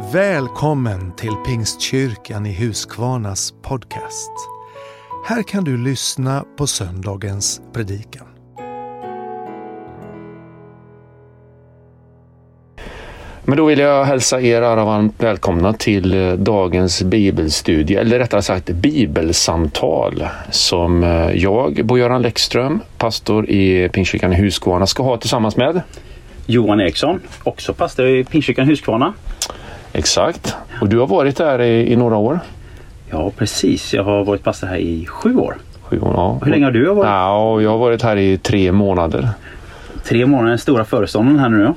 Välkommen till Pingstkyrkan i Huskvarnas podcast. Här kan du lyssna på söndagens predikan. Men då vill jag hälsa er alla varmt välkomna till eh, dagens bibelstudie, eller rättare sagt bibelsamtal som eh, jag, Bo-Göran Läckström, pastor i Pingstkyrkan i Huskvarna, ska ha tillsammans med Johan Eriksson, också pastor i Pingstkyrkan i Huskvarna. Exakt. Och du har varit där i, i några år? Ja, precis. Jag har varit pastor här i sju år. Sju år ja. Hur länge har du varit? Ja, jag har varit här i tre månader. Tre månader, den stora föreståndaren här nu då.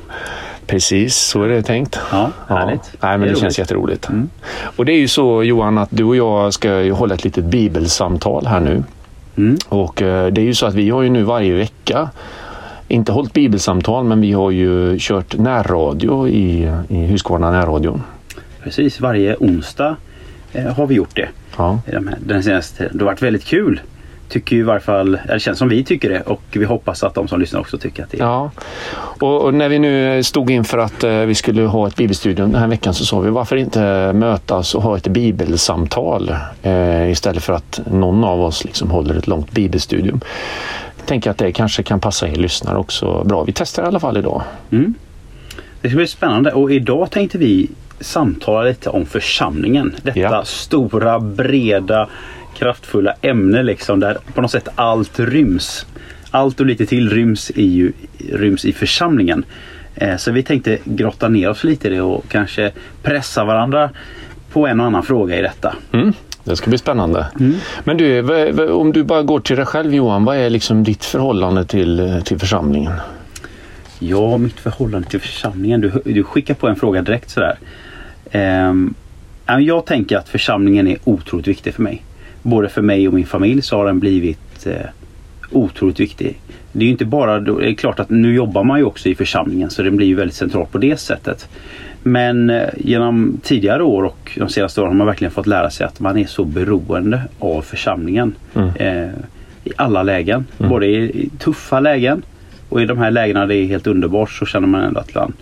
Precis, så är det tänkt. Ja, härligt. Nej, men Det det, känns roligt. jätteroligt. Och det är ju så Johan att du och jag ska ju hålla ett litet bibelsamtal här nu. Mm. Och eh, det är ju så att vi har ju nu varje vecka inte hållit bibelsamtal men vi har ju kört närradio i, i Huskvarna närradion. Precis, varje onsdag eh, har vi gjort det. Ja. Den senaste tiden. Det har varit väldigt kul. Tycker ju i varje fall, eller det känns som vi tycker det och vi hoppas att de som lyssnar också tycker att det är Ja, och, och när vi nu stod inför att eh, vi skulle ha ett bibelstudium den här veckan så sa vi varför inte mötas och ha ett bibelsamtal eh, istället för att någon av oss liksom håller ett långt bibelstudium. Tänker att det kanske kan passa er lyssnare också bra. Vi testar i alla fall idag. Mm. Det ska bli spännande och idag tänkte vi samtala lite om församlingen. Detta Ja. stora, breda, kraftfulla ämne liksom där på något sätt allt ryms. Allt och lite till ryms i, ryms i församlingen. Eh, Så vi tänkte grotta ner oss lite i det och kanske pressa varandra på en och annan fråga i detta. Mm, det ska bli spännande. Men du, om du bara går till dig själv Johan, vad är liksom ditt förhållande till, till församlingen? Ja, mitt förhållande till församlingen. Du, du skickar på en fråga direkt sådär. Men jag tänker att församlingen är otroligt viktig för mig. Både för mig och min familj så har den blivit eh, otroligt viktig. Det är ju inte bara, det är klart att nu jobbar man ju också i församlingen så den blir ju väldigt central på det sättet. Men eh, genom tidigare år och de senaste åren har man verkligen fått lära sig att man är så beroende av församlingen. Eh, I alla lägen. Både i, tuffa lägen och i de här lägena det är helt underbart så känner man ändå att man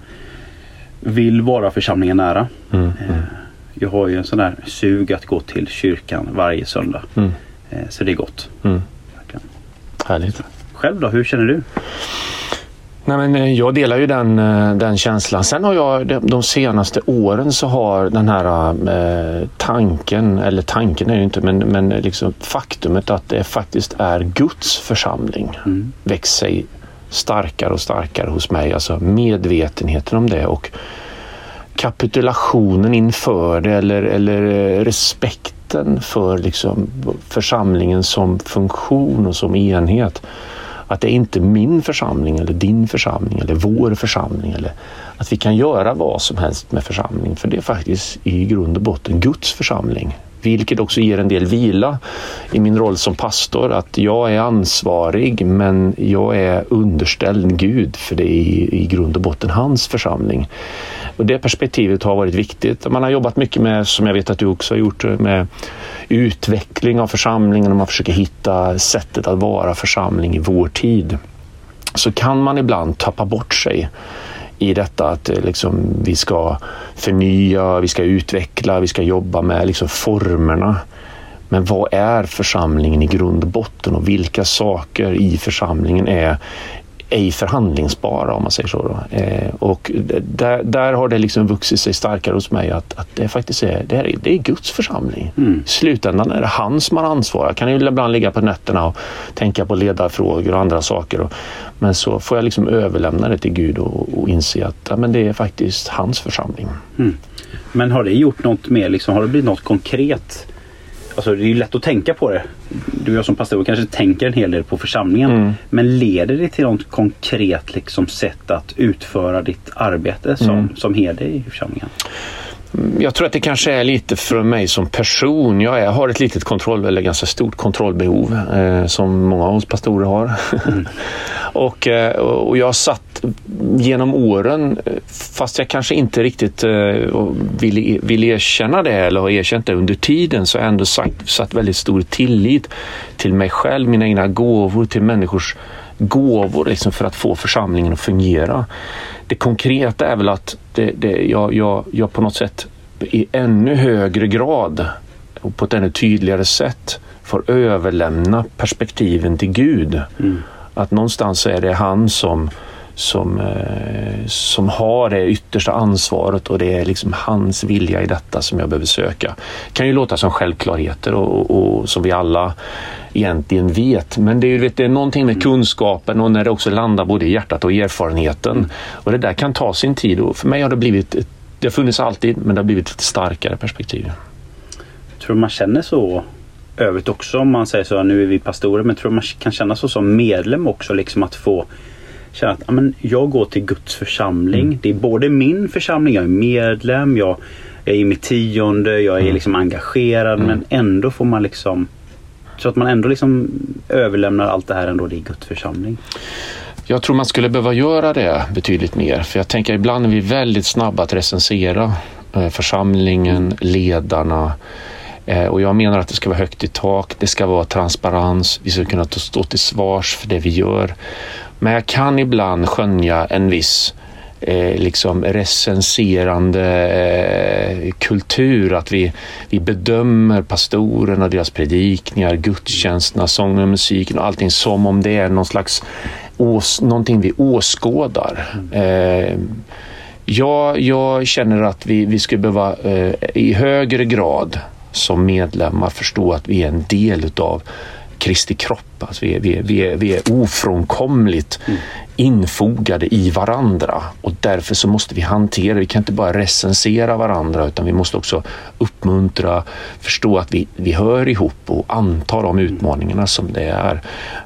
vill vara församlingen nära. Mm, Eh, Jag har ju en sån här sug att gå till kyrkan varje söndag. Mm. Eh, Så det är gott. Mm. Härligt. Själv då, hur känner du? Nej, men eh, jag delar ju den, eh, den känslan. Sen har jag de, senaste åren så har den här eh, tanken, eller tanken är det inte, men, men liksom faktumet att det faktiskt är Guds församling Mm. växt sig starkare och starkare hos mig. Alltså medvetenheten om det och kapitulationen inför det eller, eller eh, respekten för liksom församlingen som funktion och som enhet. Att det är inte min församling eller din församling eller vår församling. Eller att vi kan göra vad som helst med församling. För det är faktiskt i grund och botten Guds församling. Vilket också ger en del vila i min roll som pastor. Att jag är ansvarig men jag är underställd Gud för det är i, i grund och botten hans församling. Och Det perspektivet har varit viktigt. Man har jobbat mycket med, som jag vet att du också har gjort, med utveckling av församlingen och man försöker hitta sättet att vara församling i vår tid. Så kan man ibland tappa bort sig i detta att eh, liksom, vi ska förnya, vi ska utveckla, vi ska jobba med liksom, formerna. Men vad är församlingen i grund och botten och vilka saker i församlingen är ej förhandlingsbara om man säger så. Då. Eh, och där, där har det liksom vuxit sig starkare hos mig att, att det faktiskt är, det är, det är Guds församling. Mm. I slutändan är det han som har ansvar. Jag kan ju ibland ligga på nätterna och tänka på ledarfrågor och andra saker. Och, men så får jag liksom överlämna det till Gud och, och inse att ja, men det är faktiskt hans församling. Men har det gjort något mer, liksom, har det blivit något konkret? Alltså det är ju lätt att tänka på det. Du och jag som pastor kanske tänker en hel del på församlingen. Mm. Men leder det till något konkret liksom, sätt att utföra ditt arbete som, Mm. som herde i församlingen? Jag tror att det kanske är lite för mig som person. Jag är, har ett litet kontroll, eller ganska stort kontrollbehov eh, som många av oss pastorer har. och, eh, och jag har satt genom åren, eh, fast jag kanske inte riktigt eh, vill, vill erkänna det eller har erkänt det under tiden, så har jag ändå sagt, satt väldigt stor tillit till mig själv, mina egna gåvor, till människors gåvor liksom för att få församlingen att fungera. Det konkreta är väl att det, det, jag, jag, jag på något sätt i ännu högre grad och på ett ännu tydligare sätt får överlämna perspektiven till Gud. Mm. Att någonstans är det han som, som, eh, som har det yttersta ansvaret och det är liksom hans vilja i detta som jag behöver söka. Det kan ju låta som självklarheter och, och, och som vi alla egentligen vet. Men det är, vet, det är någonting med kunskapen och när det också landar både i hjärtat och erfarenheten. Och det där kan ta sin tid och för mig har det blivit, det har funnits alltid, men det har blivit ett starkare perspektiv. Tror du man känner så övrigt också om man säger så, nu är vi pastorer, men tror man kan känna så som medlem också liksom att få känna att ja, men jag går till Guds församling. Mm. Det är både min församling, jag är medlem, jag är i mitt tionde, jag är Mm. liksom engagerad men ändå får man liksom så att man ändå liksom överlämnar allt det här ändå i Guds församling. Jag tror man skulle behöva göra det betydligt mer. För jag tänker ibland är vi väldigt snabba att recensera eh, församlingen, ledarna. Eh, Och jag menar att det ska vara högt i tak, det ska vara transparens, vi ska kunna ta- stå till svars för det vi gör. Men jag kan ibland skönja en viss eh, liksom recenserande eh, kultur. Att vi, vi bedömer pastorerna, deras predikningar, gudstjänsterna, sången och musiken och allting som om det är någon slags ås, någonting vi åskådar. Eh, jag, jag känner att vi, vi skulle behöva eh, i högre grad som medlemmar förstå att vi är en del utav Kristi kropp. Alltså vi, är, vi, är, vi, är, vi är ofrånkomligt infogade i varandra och därför så måste vi hantera, vi kan inte bara recensera varandra utan vi måste också uppmuntra, förstå att vi, vi hör ihop och anta de utmaningarna som det är.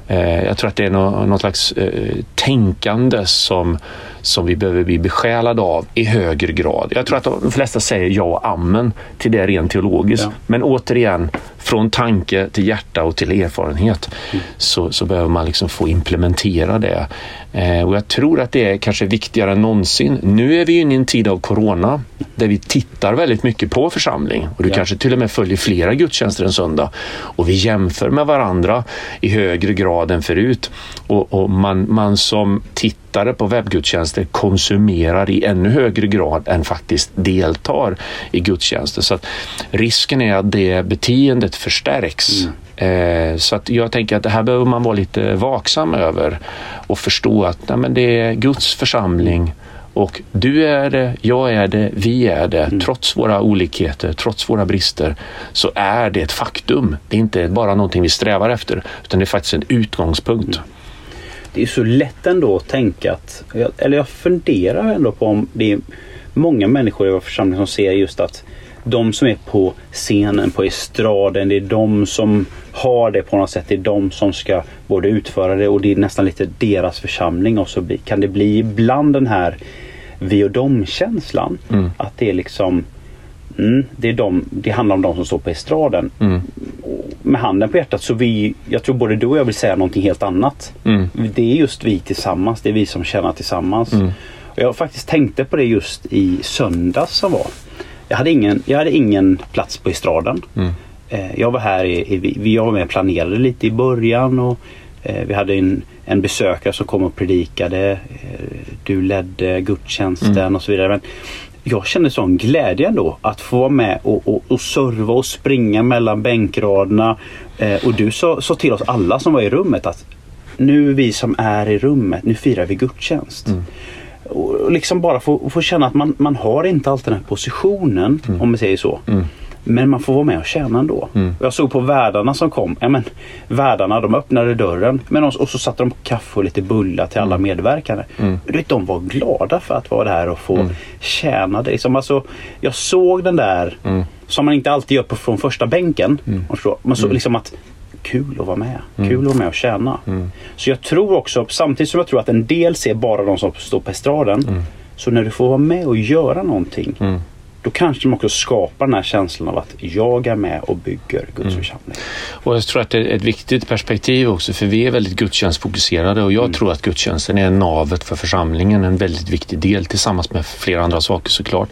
Eh, jag tror att det är nå, något slags eh, tänkande som, som vi behöver bli besjälade av i högre grad. Jag tror att de flesta säger ja och amen till det rent teologiskt. Ja. Men återigen, från tanke till hjärta och till erfarenhet så, så behöver man liksom få implementera det. Eh, och jag tror att det är kanske viktigare än någonsin. Nu är vi inne i en tid av corona där vi tittar väldigt mycket på församling och du Ja. kanske till och med följer flera gudstjänster en söndag och vi jämför med varandra i högre grad än förut. Och, och man, man som tittare på webbgudstjänster konsumerar i ännu högre grad än faktiskt deltar i gudstjänster. Så risken är att det beteendet förstärks. Eh, så att jag tänker att det här behöver man vara lite vaksam över och förstå att nej, men det är Guds församling och du är det, jag är det, vi är det. Trots våra olikheter, trots våra brister så är det ett faktum. Det är inte bara någonting vi strävar efter utan det är faktiskt en utgångspunkt. Det är så lätt ändå att tänka att, eller jag funderar ändå på om det är många människor i vår församling som ser just att de som är på scenen, på estraden, det är de som har det på något sätt. Det är de som ska både utföra det och det är nästan lite deras församling. Och så kan det bli ibland den här vi och dem-känslan. Mm. Att det är liksom mm, det, är de, det handlar om de som står på estraden. Mm. Med handen på hjärtat så vi, jag tror både du och jag vill säga någonting helt annat. Mm. Det är just vi tillsammans. Det är vi som tjänar tillsammans. Mm. Jag faktiskt tänkte på det just i söndags som var. Jag hade ingen, jag hade ingen plats på estraden. Mm. Eh, Jag var här, i, i, vi- jag var med och planerade lite i början och eh, vi hade en, en besökare som kom och predikade. Eh, Du ledde gudstjänsten Mm. och så vidare. Men jag kände sån glädje ändå att få vara med och, och, och serva och springa mellan bänkraderna. Eh, och du sa, sa till oss alla som var i rummet att nu vi som är i rummet, nu firar vi gudstjänst. Mm. Och och liksom bara få, få känna att man, man har inte alltid den här positionen om man säger så. Mm. Men man får vara med och tjäna ändå. Mm. Jag såg på värdarna som kom. Ja, men, värdarna de öppnade dörren men de, och så satte de kaffe och lite bullar till alla medverkande. Mm. Du vet, de var glada för att vara där och få Mm. tjäna. Det. Liksom, alltså, jag såg den där Mm. som man inte alltid gör på, från första bänken. Mm. Och så, man såg Mm. liksom att kul att vara med. Mm. Kul att vara med och tjäna. Mm. Så jag tror också, samtidigt som jag tror att en del ser bara de som står på estraden. Mm. Så när du får vara med och göra någonting. Då kanske man också skapar den här känslan av att jag är med och bygger Guds mm. församling. Och jag tror att det är ett viktigt perspektiv också för vi är väldigt gudstjänstfokuserade och jag mm. tror att gudstjänsten är navet för församlingen, en väldigt viktig del tillsammans med flera andra saker såklart.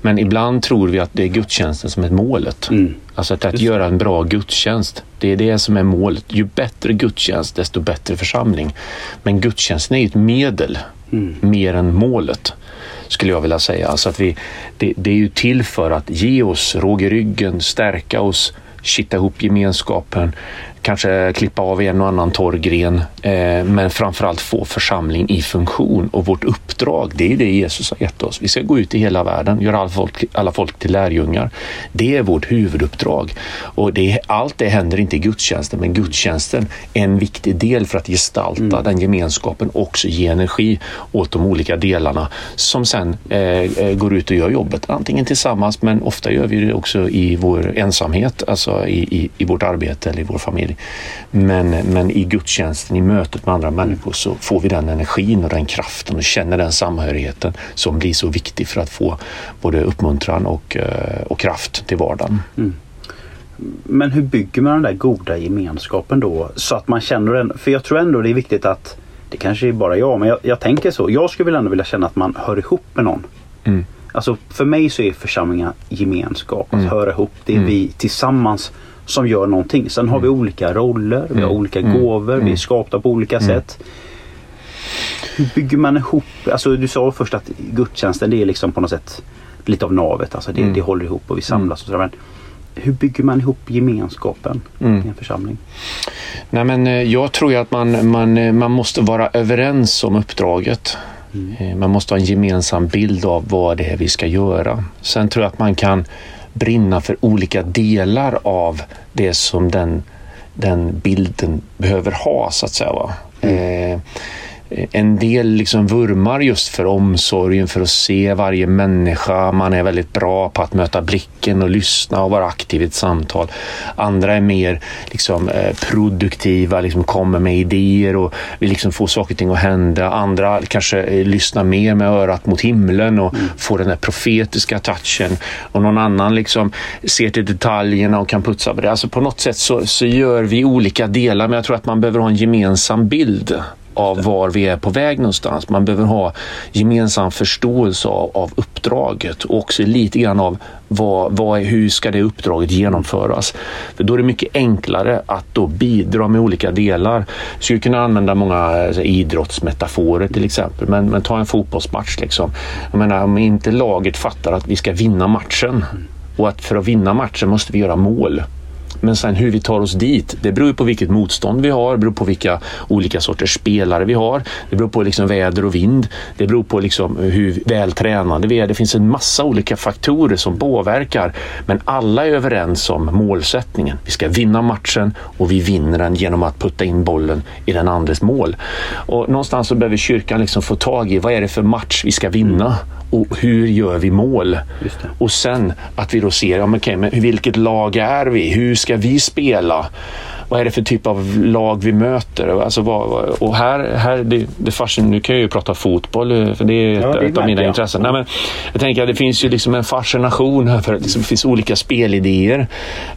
Men ibland tror vi att det är gudstjänsten som är målet. Mm. Alltså att, att göra en bra gudstjänst, det är det som är målet. Ju bättre gudstjänst, desto bättre församling. Men gudstjänsten är ett medel mm. mer än målet skulle jag vilja säga. Alltså att vi, det, det är ju till för att ge oss råg i ryggen, stärka oss, kitta ihop gemenskapen, kanske klippa av en och annan torr gren, eh, men framförallt få församling i funktion. Och vårt uppdrag, det är det Jesus har gett oss. Vi ska gå ut i hela världen, göra alla folk, alla folk till lärjungar. Det är vårt huvuduppdrag. Och det, allt det händer inte i gudstjänsten, men gudstjänsten är en viktig del för att gestalta mm. den gemenskapen och också ge energi åt de olika delarna som sen eh, eh, går ut och gör jobbet. Antingen tillsammans, men ofta gör vi det också i vår ensamhet, alltså i, i, i vårt arbete eller i vår familj. Men, men i gudstjänsten, i mötet med andra människor så får vi den energin och den kraften och känner den samhörigheten som blir så viktig för att få både uppmuntran och, eh, och kraft till vardagen. Mm. Men hur bygger man den där goda gemenskapen då så att man känner den? För jag tror ändå det är viktigt att det kanske är bara jag, men jag, jag tänker så. Jag skulle väl ändå vilja känna att man hör ihop med någon. Mm. Alltså för mig så är församlingar gemenskap, att mm. höra ihop. Det är mm. vi tillsammans som gör någonting. Sen har vi mm. olika roller, vi har mm. olika mm. gåvor, vi är skapta på olika sätt. Hur bygger man ihop? Alltså du sa först att gudstjänsten det är liksom på något sätt lite av navet. Alltså det, mm. det håller ihop och vi samlas och sådär. Men hur bygger man ihop gemenskapen mm. i en församling? Nej, men eh, jag tror att man, man, eh, man måste vara överens om uppdraget. Mm. Eh, man måste ha en gemensam bild av vad det är vi ska göra. Sen tror jag att man kan brinna för olika delar av det som den, den bilden behöver ha så att säga. Mm. Eh, en del liksom vurmar just för omsorgen, för att se varje människa. Man är väldigt bra på att möta blicken och lyssna och vara aktiv i ett samtal. Andra är mer liksom, eh, produktiva, liksom kommer med idéer och vill liksom få saker och ting att hända. Andra kanske eh, lyssnar mer med örat mot himlen och mm. får den där profetiska touchen. Och någon annan liksom ser till detaljerna och kan putsa på det. Alltså på något sätt så, så gör vi olika delar, men jag tror att man behöver ha en gemensam bild av var vi är på väg någonstans. Man behöver ha gemensam förståelse av, av uppdraget och också lite grann av vad, vad, hur ska det uppdraget genomföras? För då är det mycket enklare att då bidra med olika delar. Jag skulle kunna använda många alltså, idrottsmetaforer till exempel, men, men ta en fotbollsmatch. Liksom. Jag menar, om inte laget fattar att vi ska vinna matchen och att för att vinna matchen måste vi göra mål men sen hur vi tar oss dit, det beror på vilket motstånd vi har, det beror på vilka olika sorters spelare vi har, det beror på liksom väder och vind, det beror på liksom hur väl tränade vi är. Det finns en massa olika faktorer som påverkar, men alla är överens om målsättningen. Vi ska vinna matchen och vi vinner den genom att putta in bollen i den andres mål. Och någonstans så behöver kyrkan liksom få tag i vad är det för match vi ska vinna och hur gör vi mål? Och sen att vi då ser, ja, men okay, men vilket lag är vi? Hur ska vi spela? Vad är det för typ av lag vi möter? Alltså, vad, och här, här det, det fascin, nu kan jag ju prata fotboll, för det är ja, ett, ett av mina jag. intressen. Nej, men jag tänker att det finns ju liksom en fascination här för att liksom, det finns olika spelidéer.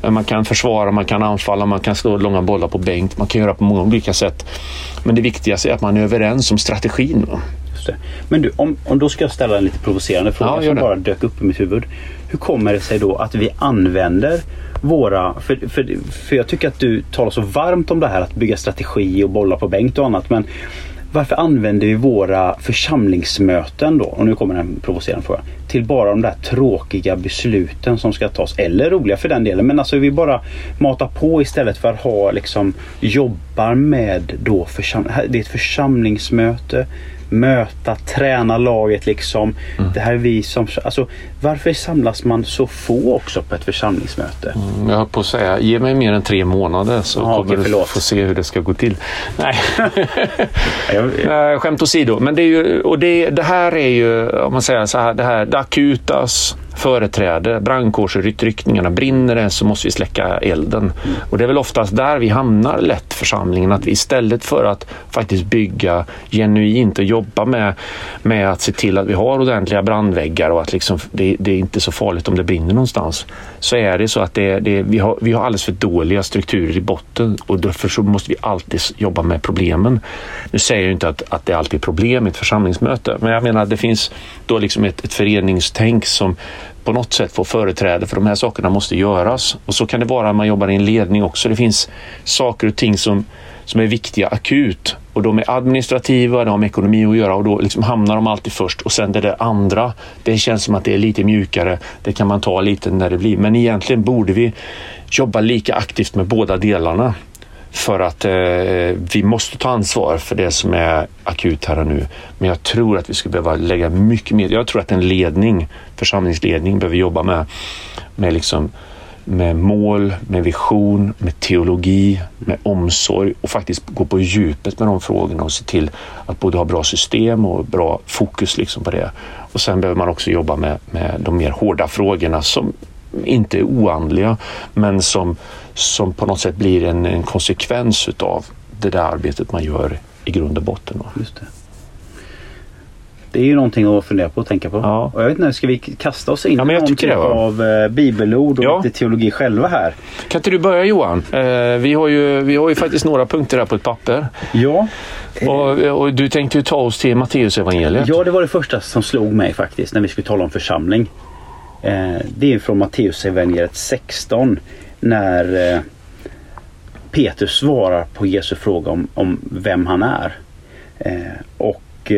Man kan försvara, man kan anfalla, man kan slå långa bollar på bänk. Man kan göra på många olika sätt. Men det viktigaste är att man är överens om strategin. det. Men du, om, om då ska jag ställa en lite provocerande fråga ja, som bara dök upp i mitt huvud. Hur kommer det sig då att vi använder våra... För, för, för jag tycker att du talar så varmt om det här att bygga strategi och bolla på bänk och annat. Men varför använder vi våra församlingsmöten då, och nu kommer en provocerande fråga, till bara de där tråkiga besluten som ska tas, eller roliga för den delen, men alltså vi bara matar på istället för att ha liksom jobbar med då församling, det är ett församlingsmöte möta, träna laget liksom. Mm. Det här är vi som... Alltså, varför samlas man så få också på ett församlingsmöte? Mm, jag höll på att säga, ge mig mer än tre månader så ah, kommer okay, du få se hur det ska gå till. Nej, skämt åsido. Men det, är ju, och det, det här är ju, om man säger så här, det här det akutas företräde, brandkårsutryckningarna. Brinner det så måste vi släcka elden. Och det är väl oftast där vi hamnar lätt församlingen, att vi istället för att faktiskt bygga genuint och jobba med, med att se till att vi har ordentliga brandväggar och att liksom, det, det är inte så farligt om det brinner någonstans. Så är det så att det, det, vi, har, vi har alldeles för dåliga strukturer i botten och därför så måste vi alltid jobba med problemen. Nu säger jag inte att, att det alltid är problem i ett församlingsmöte, men jag menar att det finns då liksom ett, ett föreningstänk som på något sätt få företräde för de här sakerna måste göras. Och så kan det vara när man jobbar i en ledning också. Det finns saker och ting som, som är viktiga akut och de är administrativa, de har med ekonomi att göra och då liksom hamnar de alltid först och sen det där andra, det känns som att det är lite mjukare. Det kan man ta lite när det blir, men egentligen borde vi jobba lika aktivt med båda delarna för att eh, vi måste ta ansvar för det som är akut här och nu. Men jag tror att vi skulle behöva lägga mycket mer. Jag tror att en ledning, församlingsledning, behöver jobba med, med, liksom, med mål, med vision, med teologi, med omsorg och faktiskt gå på djupet med de frågorna och se till att både ha bra system och bra fokus liksom på det. Och sen behöver man också jobba med, med de mer hårda frågorna som inte oandliga men som som på något sätt blir en, en konsekvens utav det där arbetet man gör i grund och botten. Just det. det är ju någonting att fundera på och tänka på. Ja. Och jag vet inte, ska vi kasta oss in ja, i någon av eh, bibelord och ja. lite teologi själva här? Kan inte du börja Johan? Eh, vi, har ju, vi har ju faktiskt några punkter här på ett papper. Ja. Och, och, du tänkte ju ta oss till Matteus evangeliet. Ja, det var det första som slog mig faktiskt när vi skulle tala om församling. Eh, det är från Matteus evangeliet 16 när eh, Petrus svarar på Jesu fråga om, om vem han är. Eh, och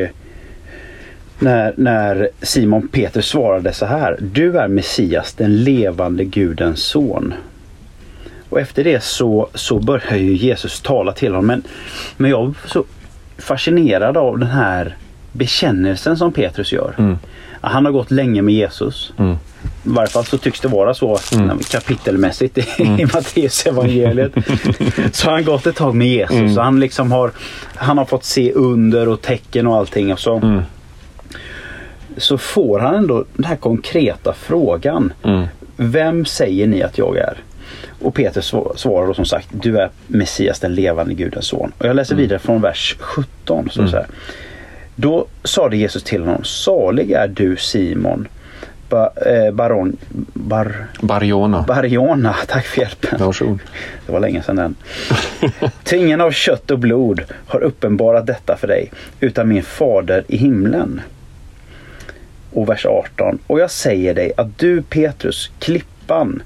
när, när Simon Petrus svarade så här. Du är Messias, den levande Gudens son. Och efter det så, så börjar ju Jesus tala till honom. Men, men jag är så fascinerad av den här bekännelsen som Petrus gör. Mm. Han har gått länge med Jesus. Mm. I varje fall så tycks det vara så mm. kapitelmässigt i, mm. i Matteus evangeliet. så har han gått ett tag med Jesus. Mm. Så han, liksom har, han har fått se under och tecken och allting. Och så, mm. så får han ändå den här konkreta frågan. Mm. Vem säger ni att jag är? Och Peter svarar då som sagt, du är Messias, den levande Gudens son. Och jag läser mm. vidare från vers 17. Så, så här. Då sade Jesus till honom, salig är du Simon, ba, eh, baron, bar, Bariona. Bariona. Tack för hjälpen. Varsågod. Det var länge sedan den. Tingen av kött och blod har uppenbarat detta för dig, utan min fader i himlen. Och vers 18. Och jag säger dig att du Petrus, klippan,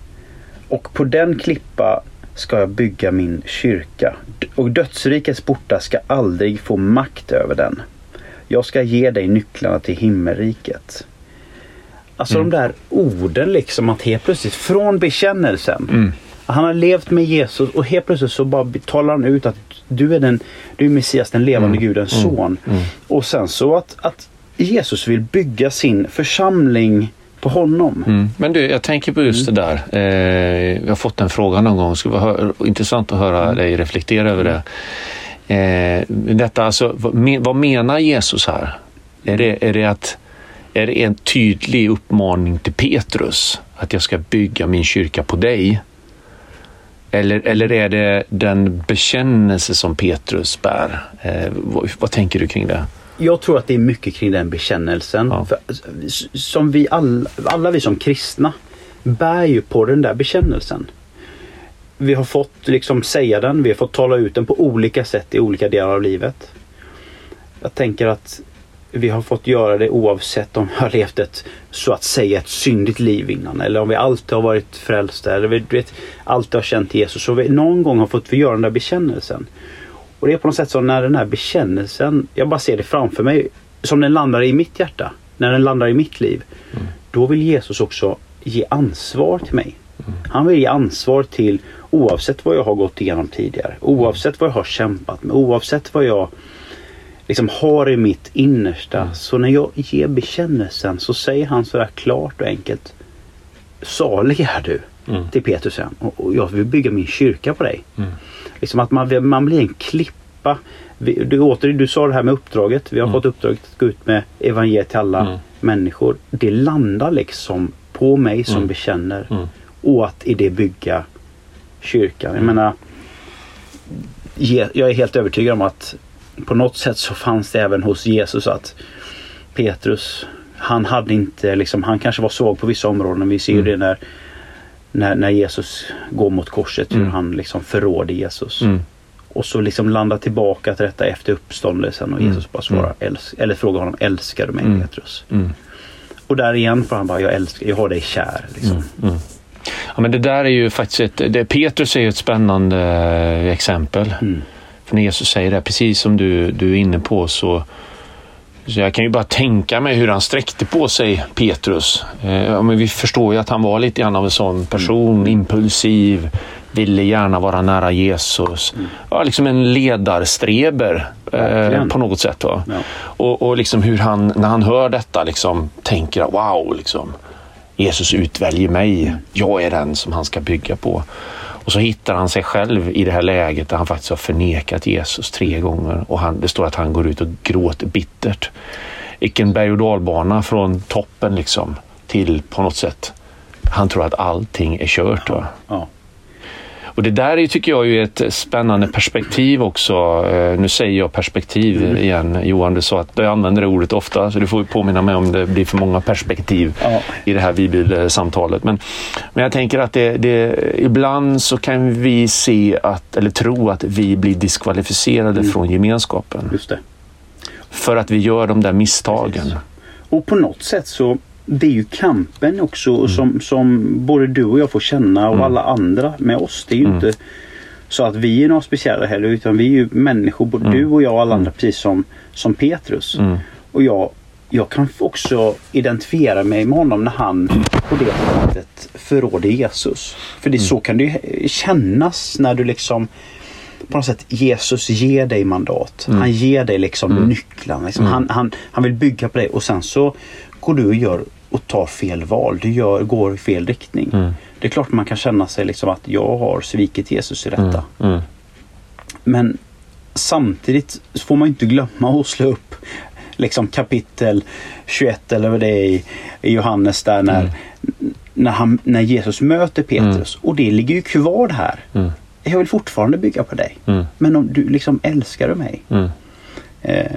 och på den klippa ska jag bygga min kyrka. Och dödsrikets portar ska aldrig få makt över den. Jag ska ge dig nycklarna till himmelriket. Alltså mm. de där orden liksom att helt plötsligt från bekännelsen. Mm. Han har levt med Jesus och helt plötsligt så bara talar han ut att du är, den, du är Messias, den levande mm. Gudens mm. son. Mm. Och sen så att, att Jesus vill bygga sin församling på honom. Mm. Men du, jag tänker på just det där. Eh, jag har fått den frågan någon gång. Det skulle vara intressant att höra mm. dig reflektera över det. Eh, detta alltså, vad menar Jesus här? Är det, är det att är det en tydlig uppmaning till Petrus att jag ska bygga min kyrka på dig? Eller, eller är det den bekännelse som Petrus bär? Eh, vad, vad, tänker du kring det? Jag tror att det är mycket kring den bekännelsen. Ja. För, som vi alla, alla vi som kristna bär ju på den där bekännelsen. Vi har fått liksom säga den, vi har fått tala ut den på olika sätt i olika delar av livet. Jag tänker att vi har fått göra det oavsett om vi har levt ett så att säga ett syndigt liv innan eller om vi alltid har varit frälsta eller vi vet, alltid har känt Jesus. Så vi någon gång har fått vi göra den där bekännelsen. Och det är på något sätt som när den här bekännelsen, jag bara ser det framför mig, som den landar i mitt hjärta, när den landar i mitt liv. Mm. Då vill Jesus också ge ansvar till mig. Mm. Han vill ge ansvar till oavsett vad jag har gått igenom tidigare. Oavsett vad jag har kämpat med. Oavsett vad jag liksom har i mitt innersta. Mm. Så när jag ger bekännelsen så säger han sådär klart och enkelt. Salig är du mm. till Petrus och, och jag vill bygga min kyrka på dig. Mm. Liksom att man, man blir en klippa. Vi, du, åter, du sa det här med uppdraget. Vi har mm. fått uppdraget att gå ut med evangeliet till alla mm. människor. Det landar liksom på på mig som Mm. bekänner Mm. och att i det bygga kyrkan. Jag menar, jag är helt övertygad om att på något sätt så fanns det även hos Jesus att Petrus, han hade inte liksom, han kanske var svag på vissa områden. Vi ser ju Mm. det när, när, när Jesus går mot korset, hur Mm. han liksom förråder Jesus. Mm. Och så liksom landa tillbaka till detta efter uppståndelsen och Mm. Jesus bara svarar, Mm. eller frågar honom, älskar du mig Mm. Petrus? Och där igen får han bara, jag älskar, jag har dig kär. Liksom. Mm. Mm. Ja, men det där är ju faktiskt ett, det, Petrus är ju ett spännande eh, exempel. Mm. För när Jesus säger det, precis som du, du är inne på, så, så jag kan ju bara tänka mig hur han sträckte på sig, Petrus. Eh, men vi förstår ju att han var lite grann av en sån person, impulsiv, ville gärna vara nära Jesus. Ja, liksom en ledarstreber eh, på något sätt. Va? Ja. Och, och liksom hur han, när han hör detta, liksom, tänker wow, liksom, Jesus utväljer mig. Jag är den som han ska bygga på. Och så hittar han sig själv i det här läget där han faktiskt har förnekat Jesus tre gånger. Och han, det står att han går ut och gråter bittert. Vilken berg och dalbana från toppen liksom till på något sätt. Han tror att allting är kört. Va? Ja. Och det där är, tycker jag är ett spännande perspektiv också. Eh, nu säger jag perspektiv igen. Johan, du sa att du använder det ordet ofta, så du får påminna mig om det blir för många perspektiv Ja. i det här bibelsamtalet. Men, men jag tänker att det, det, ibland så kan vi se att, eller tro att vi blir diskvalificerade från gemenskapen. För att vi gör de där misstagen. Precis. Och på något sätt så det är ju kampen också Mm. som, som både du och jag får känna och alla andra med oss. Det är ju Mm. inte så att vi är några speciella heller utan vi är ju människor, både du och jag och alla andra precis som, som Petrus. Mm. Och jag, jag kan också identifiera mig med honom när han på det sättet förråder Jesus. För det, så kan det ju kännas när du liksom på något sätt Jesus ger dig mandat. Han ger dig liksom nycklarna. Liksom. Han, han, han vill bygga på dig och sen så går du och gör och tar fel val. Du gör, går i fel riktning. Det är klart man kan känna sig liksom att jag har svikit Jesus i detta. Mm. Men samtidigt så får man inte glömma att slå upp liksom kapitel 21 eller vad det är i, i Johannes där när, när, han, när Jesus möter Petrus. Och det ligger ju kvar här. Mm. Jag vill fortfarande bygga på dig. Mm. Men om du liksom älskar du mig. Mm. Eh,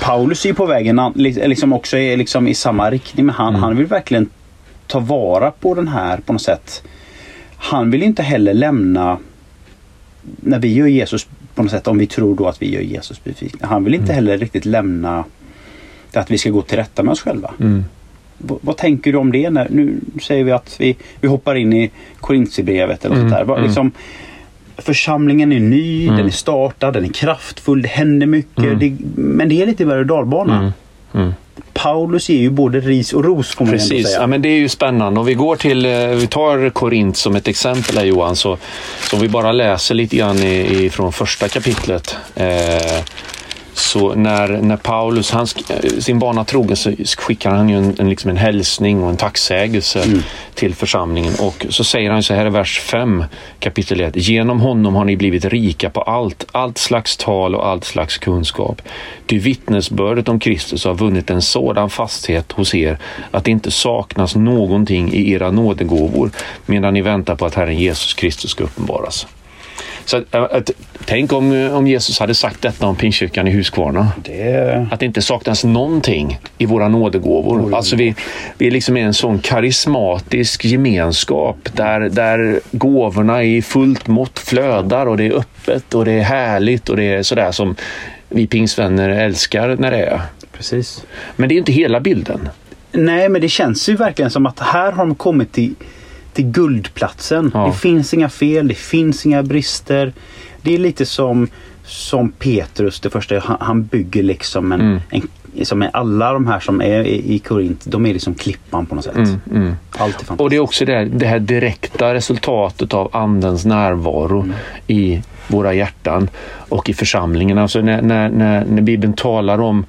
Paulus är ju på vägen liksom också är liksom i samma riktning. Men han, Mm. han vill verkligen ta vara på den här på något sätt. Han vill inte heller lämna när vi gör Jesus på något sätt, om vi tror då att vi gör Jesus besviken. Han vill inte Mm. heller riktigt lämna det att vi ska gå till rätta med oss själva. Mm. Vad tänker du om det? När, nu säger vi att vi, vi hoppar in i Korintierbrevet eller Mm, sånt där. Vad, mm. Liksom, församlingen är ny, Mm. den är startad, den är kraftfull, det händer mycket. Mm. Det, men det är lite berg och dalbana. Mm. Mm. Paulus ger ju både ris och ros får man ändå Precis, säga. ja, men det är ju spännande. Om vi går till, eh, vi tar Korint som ett exempel här Johan, så, så vi bara läser lite grann i, i, från första kapitlet. Eh, så när, när Paulus, han, sin bana trogen, så skickar han ju en, en, liksom en hälsning och en tacksägelse till församlingen. Och så säger han så här i vers 5, kapitel 1. Genom honom har ni blivit rika på allt, allt slags tal och allt slags kunskap. Ty vittnesbördet om Kristus har vunnit en sådan fasthet hos er att det inte saknas någonting i era nådegåvor medan ni väntar på att Herren Jesus Kristus ska uppenbaras. Så att, att, tänk om, om Jesus hade sagt detta om Pingstkyrkan i Huskvarna. Det, Att det inte saknas någonting i våra nådegåvor. Alltså vi, vi är liksom en sån karismatisk gemenskap där, där gåvorna i fullt mått flödar och det är öppet och det är härligt och det är sådär som vi pingstvänner älskar när det är. precis. Men det är inte hela bilden. Nej, men det känns ju verkligen som att här har de kommit till, till guldplatsen. Ja. Det finns inga fel, det finns inga brister. Det är lite som, som Petrus, det första, han, han bygger liksom en, Mm. en som är alla de här som är i, Korint, de är liksom klippan på något sätt. Mm, mm. Allt är fantastiskt. Och det är också det här, det här direkta resultatet av Andens närvaro i våra hjärtan och i församlingen. Alltså när, när, när, när Bibeln talar om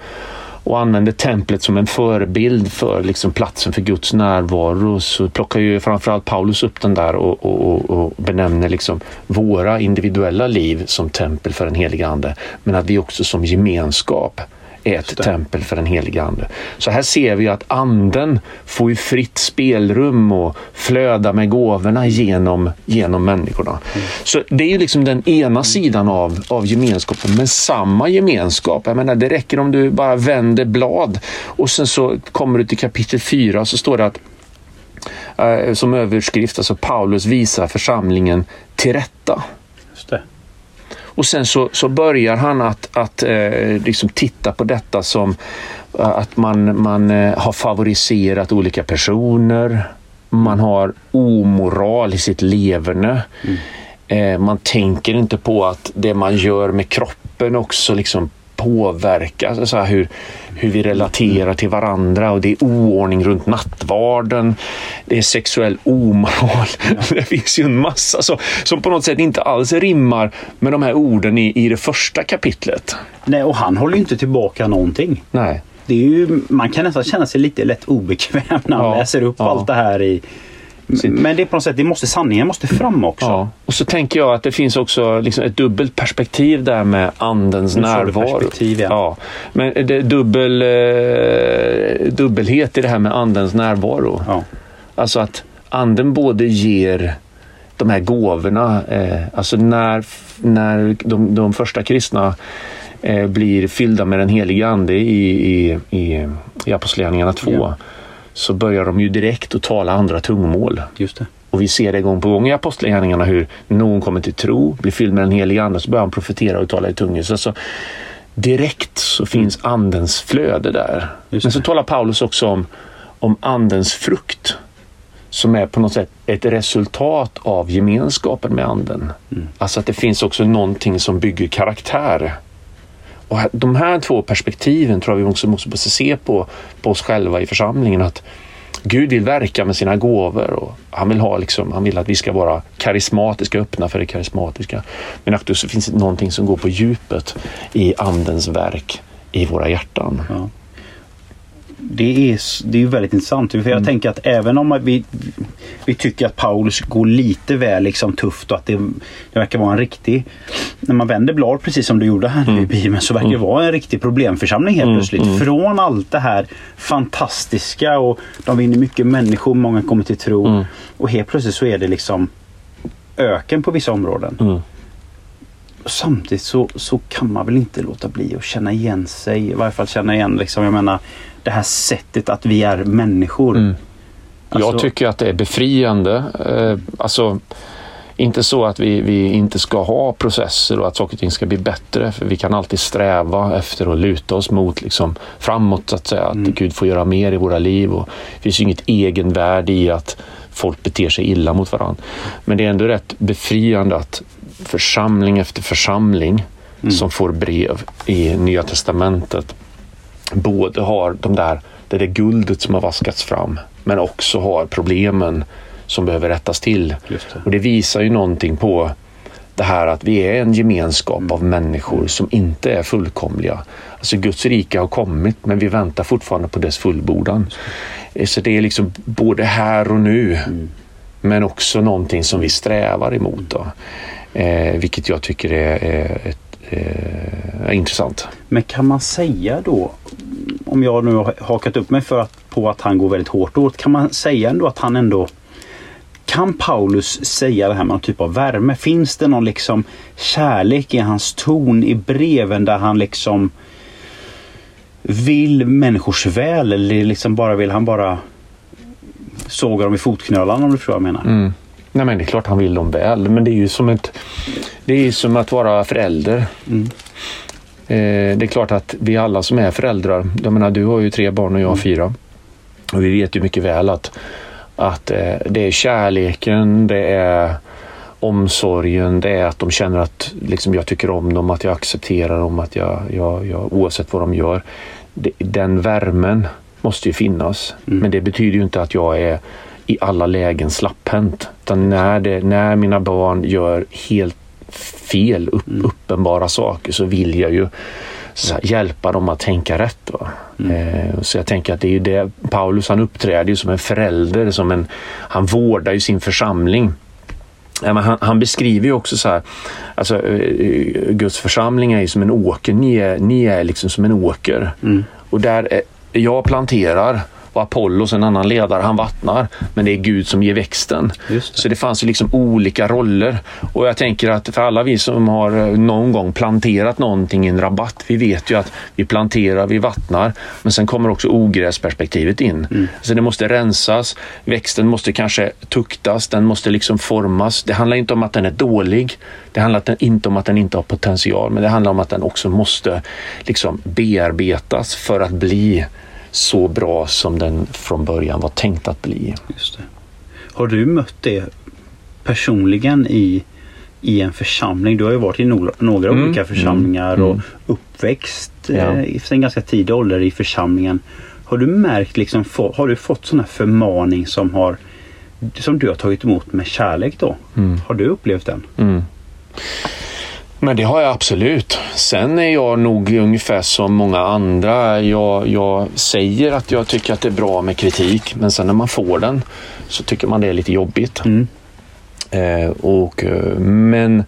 och använder templet som en förebild för liksom platsen för Guds närvaro så plockar ju framförallt Paulus upp den där och, och, och, och benämner liksom våra individuella liv som tempel för den helige Ande. Men att vi också som gemenskap är ett tempel för den helige Ande. Så här ser vi att Anden får ju fritt spelrum och flöda med gåvorna genom, genom människorna. Mm. Så det är ju liksom den ena sidan av, av gemenskapen, men samma gemenskap. Jag menar, det räcker om du bara vänder blad och sen så kommer du till kapitel 4 så står det att eh, som överskrift, alltså Paulus visar församlingen till rätta. Och sen så, så börjar han att, att eh, liksom titta på detta som eh, att man, man eh, har favoriserat olika personer. Man har omoral i sitt leverne. Mm. Eh, man tänker inte på att det man gör med kroppen också liksom påverka alltså så hur, hur vi relaterar till varandra och det är oordning runt nattvarden. Det är sexuell omoral. Ja. Det finns ju en massa så, som på något sätt inte alls rimmar med de här orden i, i det första kapitlet. Nej, och han håller ju inte tillbaka någonting. Nej. Det är ju, man kan nästan känna sig lite lätt obekväm när han ja, läser upp ja. allt det här i men det är på något sätt, det måste, sanningen måste fram också. Ja. Och så tänker jag att det finns också liksom ett dubbelt perspektiv där med andens närvaro. Ja. ja. Men det dubbel, eh, dubbelhet i det här med andens närvaro. Ja. Alltså att anden både ger de här gåvorna, eh, alltså när, när de, de första kristna eh, blir fyllda med den heliga ande i, i, i, i Apostlagärningarna 2. Ja så börjar de ju direkt att tala andra tungomål. Just det. Och vi ser det gång på gång i Apostlagärningarna hur någon kommer till tro, blir fylld med den heliga ande, så börjar han profetera och tala i tungor. Så alltså, direkt så finns andens flöde där. Men så talar Paulus också om, om andens frukt som är på något sätt ett resultat av gemenskapen med anden. Mm. Alltså att det finns också någonting som bygger karaktär. Och de här två perspektiven tror jag vi också måste se på, på oss själva i församlingen. att Gud vill verka med sina gåvor och han vill, ha liksom, han vill att vi ska vara karismatiska, öppna för det karismatiska. Men att det finns någonting som går på djupet i Andens verk i våra hjärtan. Ja det är, det är väldigt intressant. För jag mm. tänker att även om vi, vi tycker att Paulus går lite väl liksom tufft och att det, det verkar vara en riktig... När man vänder blad precis som du gjorde här mm. i Bibeln så verkar det mm. vara en riktig problemförsamling helt mm. plötsligt. Mm. Från allt det här fantastiska och de vinner mycket människor, många kommer till tro. Mm. Och helt plötsligt så är det liksom öken på vissa områden. Samtidigt så, så kan man väl inte låta bli att känna igen sig. I varje fall känna igen liksom, jag menar det här sättet att vi är människor. Mm. Alltså... Jag tycker att det är befriande. Eh, alltså, inte så att vi, vi inte ska ha processer och att saker och ting ska bli bättre. För vi kan alltid sträva efter att luta oss mot liksom, framåt så att säga. Att mm. Gud får göra mer i våra liv. Och det finns ju inget egenvärde i att folk beter sig illa mot varandra. Men det är ändå rätt befriande att församling efter församling mm. som får brev i Nya Testamentet både har de där, det där guldet som har vaskats fram men också har problemen som behöver rättas till. Det. Och det visar ju någonting på det här att vi är en gemenskap mm. av människor som inte är fullkomliga. Alltså Guds rike har kommit men vi väntar fortfarande på dess fullbordan. Så det är liksom både här och nu mm. men också någonting som vi strävar emot. Då. Eh, vilket jag tycker är, är ett eh, intressant. Men kan man säga då, om jag nu har hakat upp mig för att, på att han går väldigt hårt åt, kan man säga ändå att han ändå kan Paulus säga det här med någon typ av värme? Finns det någon liksom kärlek i hans ton i breven där han liksom vill människors väl eller liksom bara vill han bara såga dem i fotknölarna om du förstår vad jag menar? Mm. Nej men det är klart han vill dem väl men det är ju som ett Det är som att vara förälder. Mm. Eh, det är klart att vi alla som är föräldrar, jag menar du har ju tre barn och jag har fyra. Och vi vet ju mycket väl att, att eh, det är kärleken, det är omsorgen, det är att de känner att liksom, jag tycker om dem, att jag accepterar dem, att jag, jag, jag oavsett vad de gör. Det, den värmen måste ju finnas. Mm. Men det betyder ju inte att jag är i alla lägen slapphänt. Utan när, det, när mina barn gör helt fel, upp, mm. uppenbara saker så vill jag ju här, hjälpa dem att tänka rätt. Mm. Eh, så jag tänker att det är ju det Paulus han uppträder ju som en förälder, som en, han vårdar ju sin församling. Han, han beskriver ju också så här, alltså eh, Guds församling är ju som en åker, ni är, ni är liksom som en åker. Och där är, jag planterar och Apollos, en annan ledare, han vattnar. Men det är Gud som ger växten. Det. Så det fanns ju liksom olika roller. Och jag tänker att för alla vi som har eh, någon gång planterat någonting i en rabatt, vi vet ju att vi planterar, vi vattnar, men sen kommer också ogräsperspektivet in. Så det måste rensas, växten måste kanske tuktas, den måste liksom formas. Det handlar inte om att den är dålig, det handlar inte om att den inte har potential, men det handlar om att den också måste liksom bearbetas för att bli så bra som den från början var tänkt att bli. Just det. Har du mött det personligen i, i en församling? Du har ju varit i no några Mm. olika församlingar Mm. och uppväxt Ja. eh, i en ganska tidig ålder i församlingen. Har du märkt, liksom, få, har du fått här förmaning som, har, som du har tagit emot med kärlek då? Mm. Har du upplevt den? Men det har jag absolut. Sen är jag nog ungefär som många andra. Jag, jag säger att jag tycker att det är bra med kritik, men sen när man får den så tycker man det är lite jobbigt. Mm. Eh, och, eh, men,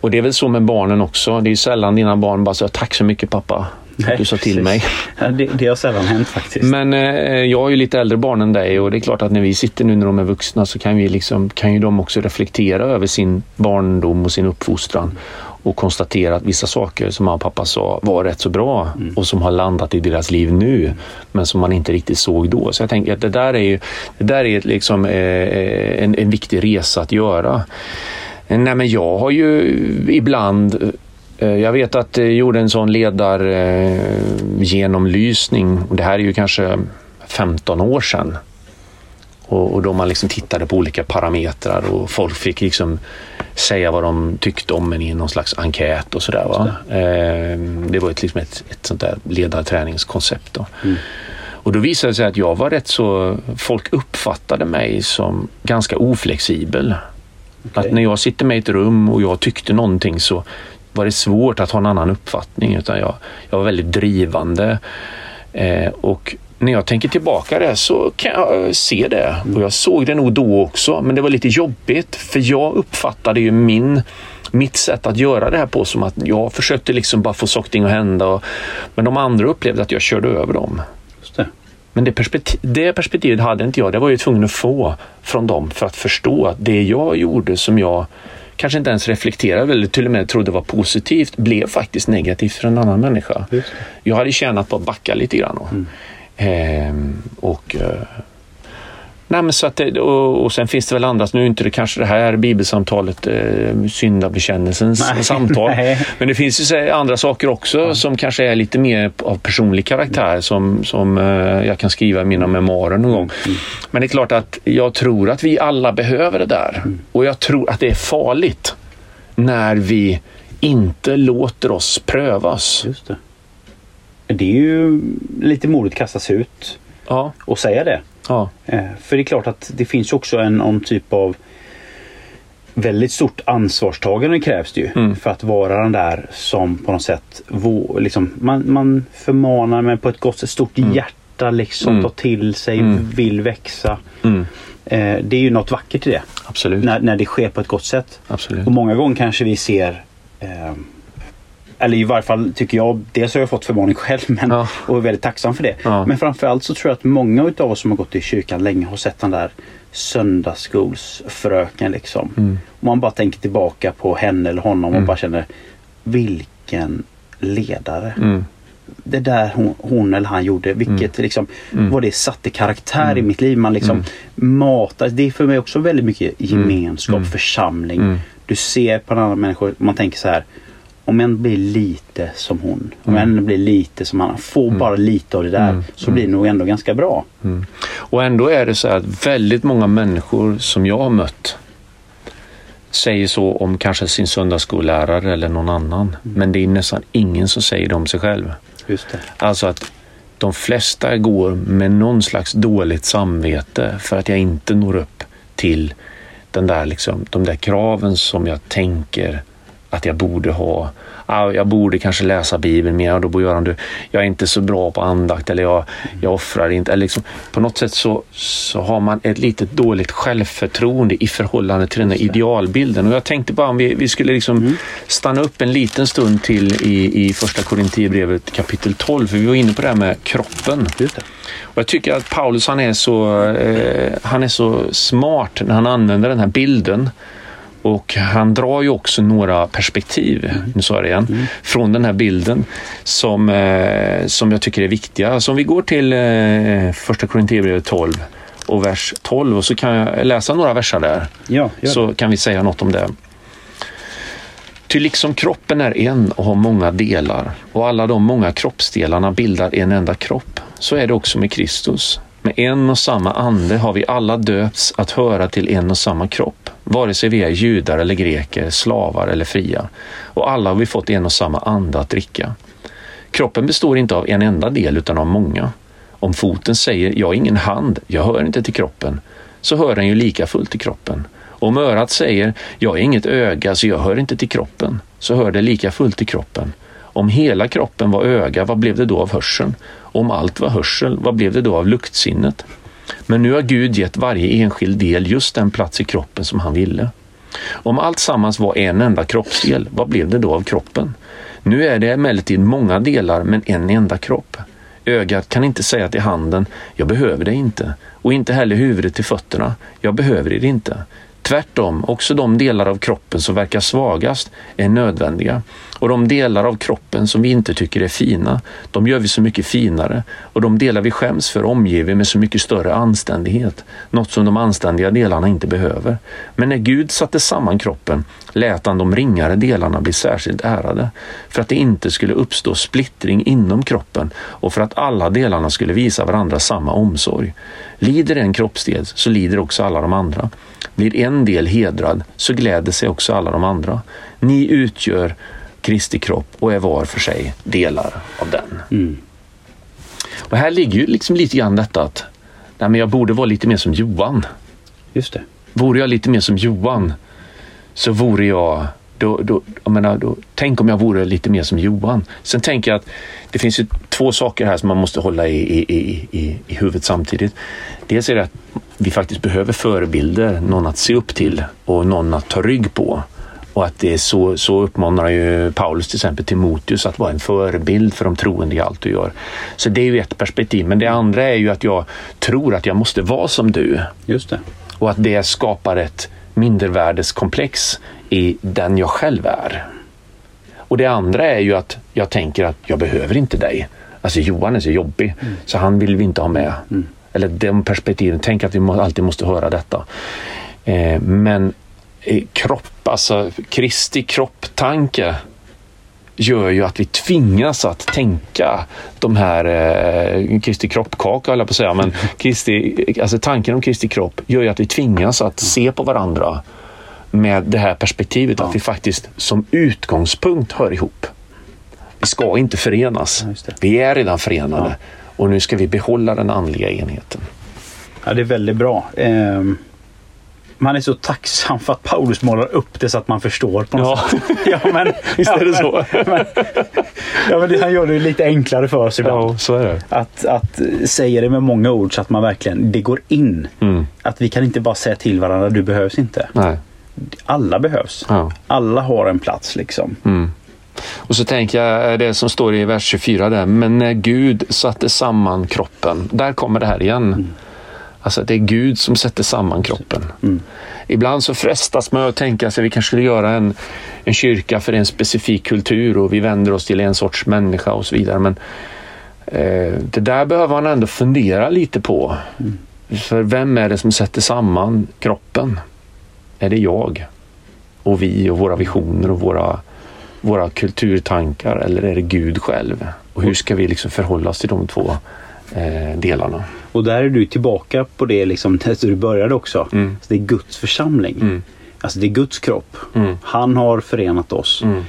och det är väl så med barnen också. Det är ju sällan dina barn bara säger tack så mycket pappa att du sa till mig. Ja, det, det har sällan hänt faktiskt. Men eh, jag har ju lite äldre barn än dig och det är klart att när vi sitter nu när de är vuxna så kan, vi liksom, kan ju de också reflektera över sin barndom och sin uppfostran och konstatera att vissa saker som mamma och pappa sa var rätt så bra och som har landat i deras liv nu men som man inte riktigt såg då. Så jag tänker att det där är ju det där är liksom, eh, en, en viktig resa att göra. Nej, men jag har ju ibland eh, jag vet att jag gjorde en sån ledargenomlysning. Det här är ju kanske 15 år sedan. Och, och då man liksom tittade på olika parametrar och folk fick liksom säga vad de tyckte om en i någon slags enkät och sådär. Va? Eh, det var ett, liksom ett, ett sånt där ledarträningskoncept. Då. Och då visade det sig att jag var rätt så... Folk uppfattade mig som ganska oflexibel. Att när jag sitter med i ett rum och jag tyckte någonting så var det svårt att ha en annan uppfattning. Utan jag, jag var väldigt drivande. Eh, och när jag tänker tillbaka det så kan jag eh, se det. Och jag såg det nog då också, men det var lite jobbigt. För jag uppfattade ju min, mitt sätt att göra det här på som att jag försökte liksom bara få saker och ting att hända. Och, men de andra upplevde att jag körde över dem. Det. Men det, perspektiv, det perspektivet hade inte jag. Det var jag tvungen att få från dem för att förstå att det jag gjorde som jag kanske inte ens reflekterade eller till och med trodde var positivt blev faktiskt negativt för en annan människa. Jag hade tjänat på att backa lite grann. Och, ehm, och, eh, nej men så att det, och, och sen finns det väl andra, nu är inte det kanske det här bibelsamtalet eh, syndabekännelsens Nej, samtal. nej. Men det finns ju andra saker också som kanske är lite mer av personlig karaktär som, som eh, jag kan skriva i mina memoarer någon gång. Men det är klart att jag tror att vi alla behöver det där. Och jag tror att det är farligt när vi inte låter oss prövas. Just det. Det är ju lite modigt kastas ut Ja, och säga det. ja, Eh, För det är klart att det finns också en någon typ av väldigt stort ansvarstagande krävs det ju Mm. för att vara den där som på något sätt liksom, man, man förmanar men på ett gott sätt, stort hjärta liksom, Mm. tar till sig, Mm. vill växa. mm, Eh, det är ju något vackert i det absolut. när, när det sker på ett gott sätt. absolut. Och många gånger kanske vi ser eh, eller i varje fall tycker jag, dels har jag fått förmaning själv men, Ja. och är väldigt tacksam för det. Ja. Men framförallt så tror jag att många utav oss som har gått i kyrkan länge har sett den där söndagsskolsfröken liksom. Mm. Och man bara tänker tillbaka på henne eller honom och Mm. bara känner vilken ledare. Mm. Det där hon, hon eller han gjorde, vilket liksom, Mm. vad det satte karaktär i mitt liv. Man liksom matar, det är för mig också väldigt mycket gemenskap, Mm. församling. Mm. Du ser på en annan människa, man tänker så här. Om en blir lite som hon, om en blir lite som han, får bara lite av det där Mm. så blir det nog ändå ganska bra. Mm. Och ändå är det så att väldigt många människor som jag har mött säger så om kanske sin söndagsskollärare eller någon annan. Men det är nästan ingen som säger det om sig själv. Just det. Alltså att de flesta går med någon slags dåligt samvete för att jag inte når upp till den där liksom, de där kraven som jag tänker att jag borde ha jag borde kanske läsa Bibeln mer och då borde du, jag är inte så bra på andakt eller jag, jag offrar inte. Eller liksom, på något sätt så, så har man ett litet dåligt självförtroende i förhållande till den här idealbilden. Och jag tänkte bara om vi, vi skulle liksom mm. stanna upp en liten stund till i, i första Korinthierbrevet kapitel 12, för vi var inne på det här med kroppen. Och jag tycker att Paulus han är, så, eh, han är så smart när han använder den här bilden och han drar ju också några perspektiv, mm. nu sa jag det igen, mm. från den här bilden som, eh, som jag tycker är viktiga. Så om vi går till eh, första Korinthierbrevet 12 och vers 12 och så kan jag läsa några verser där. Ja, så kan vi säga något om det. Ty liksom kroppen är en och har många delar och alla de många kroppsdelarna bildar en enda kropp, så är det också med Kristus. Med en och samma ande har vi alla döpts att höra till en och samma kropp, vare sig vi är judar eller greker, slavar eller fria. Och alla har vi fått en och samma ande att dricka. Kroppen består inte av en enda del utan av många. Om foten säger jag har ingen hand, jag hör inte till kroppen, så hör den ju lika fullt till kroppen. Om örat säger jag är inget öga så jag hör inte till kroppen, så hör det lika fullt till kroppen. Om hela kroppen var öga, vad blev det då av hörseln? Om allt var hörsel, vad blev det då av luktsinnet? Men nu har Gud gett varje enskild del just den plats i kroppen som han ville. Om allt sammans var en enda kroppsdel, vad blev det då av kroppen? Nu är det emellertid många delar men en enda kropp. Ögat kan inte säga till handen, jag behöver dig inte, och inte heller huvudet till fötterna, jag behöver er inte. Tvärtom, också de delar av kroppen som verkar svagast är nödvändiga. Och de delar av kroppen som vi inte tycker är fina, de gör vi så mycket finare. Och de delar vi skäms för omger vi med så mycket större anständighet. Något som de anständiga delarna inte behöver. Men när Gud satte samman kroppen lät han de ringare delarna bli särskilt ärade. För att det inte skulle uppstå splittring inom kroppen och för att alla delarna skulle visa varandra samma omsorg. Lider en kroppsdel så lider också alla de andra. Blir en del hedrad så gläder sig också alla de andra. Ni utgör Kristi kropp och är var för sig delar av den. Mm. Och här ligger ju liksom lite grann detta att nej, men jag borde vara lite mer som Johan. Just det. Vore jag lite mer som Johan så vore jag då, då, jag menar, då, tänk om jag vore lite mer som Johan. Sen tänker jag att det finns ju två saker här som man måste hålla i, i, i, i huvudet samtidigt. Dels är det att vi faktiskt behöver förebilder, någon att se upp till och någon att ta rygg på. Och att det är så, så uppmanar ju Paulus till exempel Timoteus att vara en förebild för de troende i allt du gör. Så det är ju ett perspektiv. Men det andra är ju att jag tror att jag måste vara som du. Just det. Och att det skapar ett mindervärdeskomplex i den jag själv är. Och det andra är ju att jag tänker att jag behöver inte dig. Alltså Johan är så jobbig mm. så han vill vi inte ha med. Mm. Eller de perspektiven, tänk att vi alltid måste höra detta. Eh, men kropp, alltså Kristi kropptanke gör ju att vi tvingas att tänka de här, eh, Kristi kroppkaka jag på att säga, men Kristi, alltså tanken om Kristi kropp gör ju att vi tvingas att se på varandra med det här perspektivet ja. att vi faktiskt som utgångspunkt hör ihop. Vi ska inte förenas. Vi är redan förenade ja. Och nu ska vi behålla den andliga enheten. Ja, det är väldigt bra. Eh, man är så tacksam för att Paulus målar upp det så att man förstår på något ja. sätt. Ja, men, Visst är det så. men, ja, men det, han gör det lite enklare för oss ibland. Ja, så är det. Att, att säga det med många ord så att man verkligen, det går in. Mm. Att vi kan inte bara säga till varandra, du behövs inte. Nej. Alla behövs. Ja. Alla har en plats liksom. Mm. Och så tänker jag det som står i vers 24 där, men när Gud satte samman kroppen, där kommer det här igen. Mm. Alltså det är Gud som sätter samman kroppen. Mm. Ibland så frestas man att tänka sig att vi kanske skulle göra en, en kyrka för en specifik kultur och vi vänder oss till en sorts människa och så vidare. Men eh, det där behöver man ändå fundera lite på. Mm. För vem är det som sätter samman kroppen? Är det jag? Och vi och våra visioner och våra, våra kulturtankar eller är det Gud själv? Och hur ska vi liksom förhålla oss till de två eh, delarna? Och där är du tillbaka på det liksom, där du började också. Mm. det är Guds församling. Mm. Alltså det är Guds kropp. Mm. Han har förenat oss. Mm.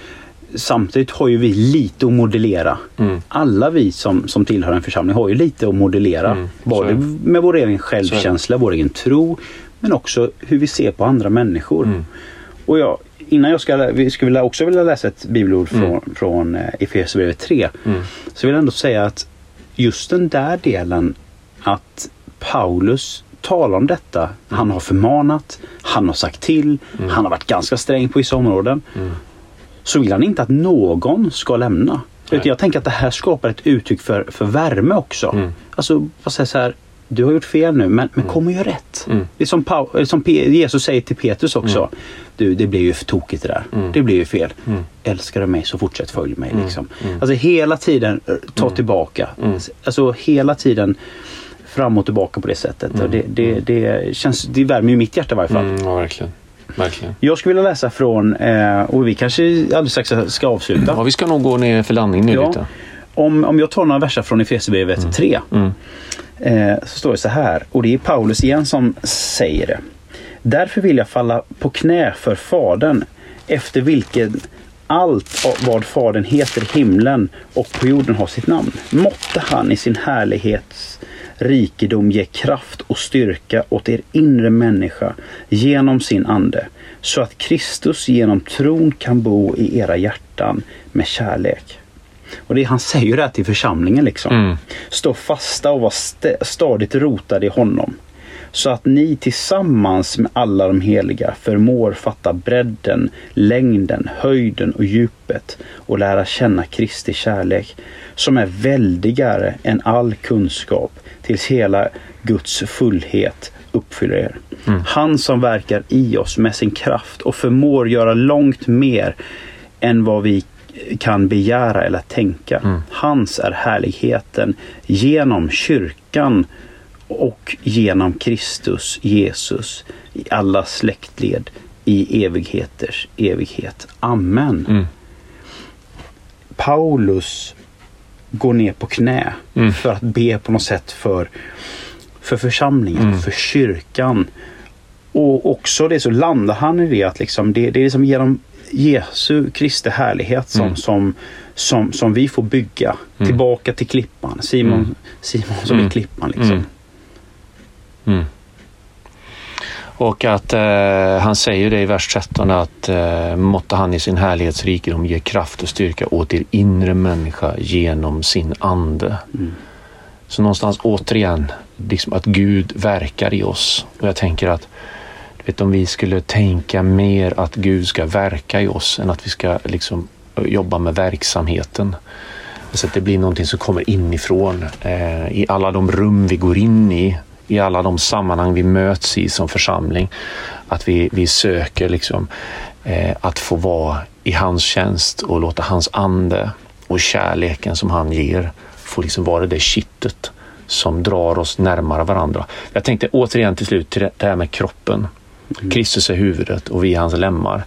Samtidigt har ju vi lite att modellera. Mm. Alla vi som, som tillhör en församling har ju lite att modellera. Mm. Både med vår egen självkänsla, vår egen tro men också hur vi ser på andra människor. Och jag, innan jag ska, vi skulle också vilja läsa ett bibelord från, Mm. från eh, Efesierbrevet 3. Mm. Så vill jag ändå säga att just den där delen att Paulus talar om detta. Han har förmanat, han har sagt till, han har varit ganska sträng på vissa områden. Mm. Så vill han inte att någon ska lämna. Nej. Utan jag tänker att det här skapar ett uttryck för, för värme också. Mm. Alltså, vad säger så här, du har gjort fel nu men, men kom och gör rätt. Mm. Det är som, Paul, eller som Jesus säger till Petrus också. Du, det blir ju tokigt det där. Mm. Det blir ju fel. Mm. Älskar du mig så fortsätt följ mig. Mm. Liksom. Mm. Alltså hela tiden eh, ta tillbaka. Mm. Alltså hela tiden fram och tillbaka på det sättet. Mm. Och det, det, det, känns, det värmer ju mitt hjärta i varje fall. Mm, ja, verkligen. verkligen. Jag skulle vilja läsa från, eh, och vi kanske alldeles strax ska avsluta. Ja, vi ska nog gå ner för landning nu Ja. lite. Om, om jag tar några verser från Efesierbrevet 3. Eh, så står det så här. Och det är Paulus igen som säger det. Därför vill jag falla på knä för Fadern efter vilken allt vad Fadern heter i himlen och på jorden har sitt namn. Måtte han i sin härlighets rikedom ge kraft och styrka åt er inre människa genom sin ande så att Kristus genom tron kan bo i era hjärtan med kärlek. Och det, han säger ju det här till församlingen liksom. Mm. Stå fasta och var st- stadigt rotade i honom. Så att ni tillsammans med alla de heliga förmår fatta bredden, längden, höjden och djupet och lära känna Kristi kärlek som är väldigare än all kunskap tills hela Guds fullhet uppfyller er. Han som verkar i oss med sin kraft och förmår göra långt mer än vad vi kan begära eller tänka. Mm. Hans är härligheten genom kyrkan och genom Kristus Jesus i alla släktled i evigheters evighet. Amen. Mm. Paulus går ner på knä Mm. för att be på något sätt för, för församlingen, Mm. för kyrkan. Och också det så landar han i det att liksom det, det är liksom genom Jesu Kristi härlighet som, Mm. som, som, som vi får bygga Mm. tillbaka till klippan. Simon, Mm. Simon som Mm. är klippan liksom. Mm. Mm. Och att eh, han säger det i vers 13 att eh, måtte han i sin härlighetsrikedom ge kraft och styrka åt er inre människa genom sin ande. Mm. Så någonstans återigen, liksom att Gud verkar i oss. Och jag tänker att vet, om vi skulle tänka mer att Gud ska verka i oss än att vi ska liksom jobba med verksamheten. Så att det blir någonting som kommer inifrån eh, i alla de rum vi går in i, i alla de sammanhang vi möts i som församling. Att vi, vi söker liksom, eh, att få vara i hans tjänst och låta hans ande och kärleken som han ger få liksom vara det kittet som drar oss närmare varandra. Jag tänkte återigen till slut till det det här med kroppen. Kristus är huvudet och vi är hans lemmar.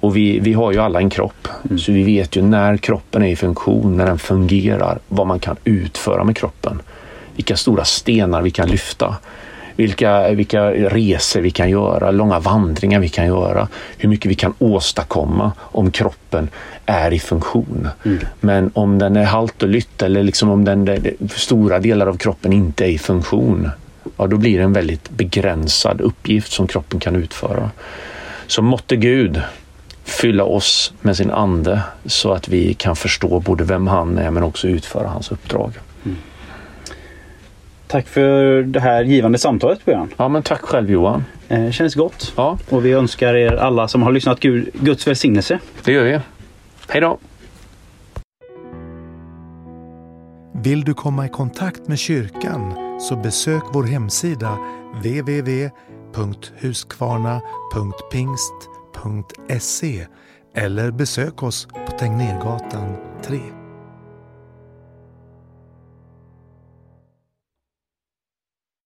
Och vi, vi har ju alla en kropp, så vi vet ju när kroppen är i funktion, när den fungerar, vad man kan utföra med kroppen. Vilka stora stenar vi kan lyfta. Vilka, vilka resor vi kan göra, långa vandringar vi kan göra. Hur mycket vi kan åstadkomma om kroppen är i funktion. Men om den är halt och lytt eller liksom om den, stora delar av kroppen inte är i funktion, ja, då blir det en väldigt begränsad uppgift som kroppen kan utföra. Så måtte Gud fylla oss med sin ande så att vi kan förstå både vem han är men också utföra hans uppdrag. Tack för det här givande samtalet Björn. Ja, men tack själv Johan. Eh, känns gott. Ja, Och vi önskar er alla som har lyssnat Gud, Guds välsignelse. det gör vi. Hej då! Vill du komma i kontakt med kyrkan så besök vår hemsida www.huskvarna.pingst.se eller besök oss på Tegnérgatan 3.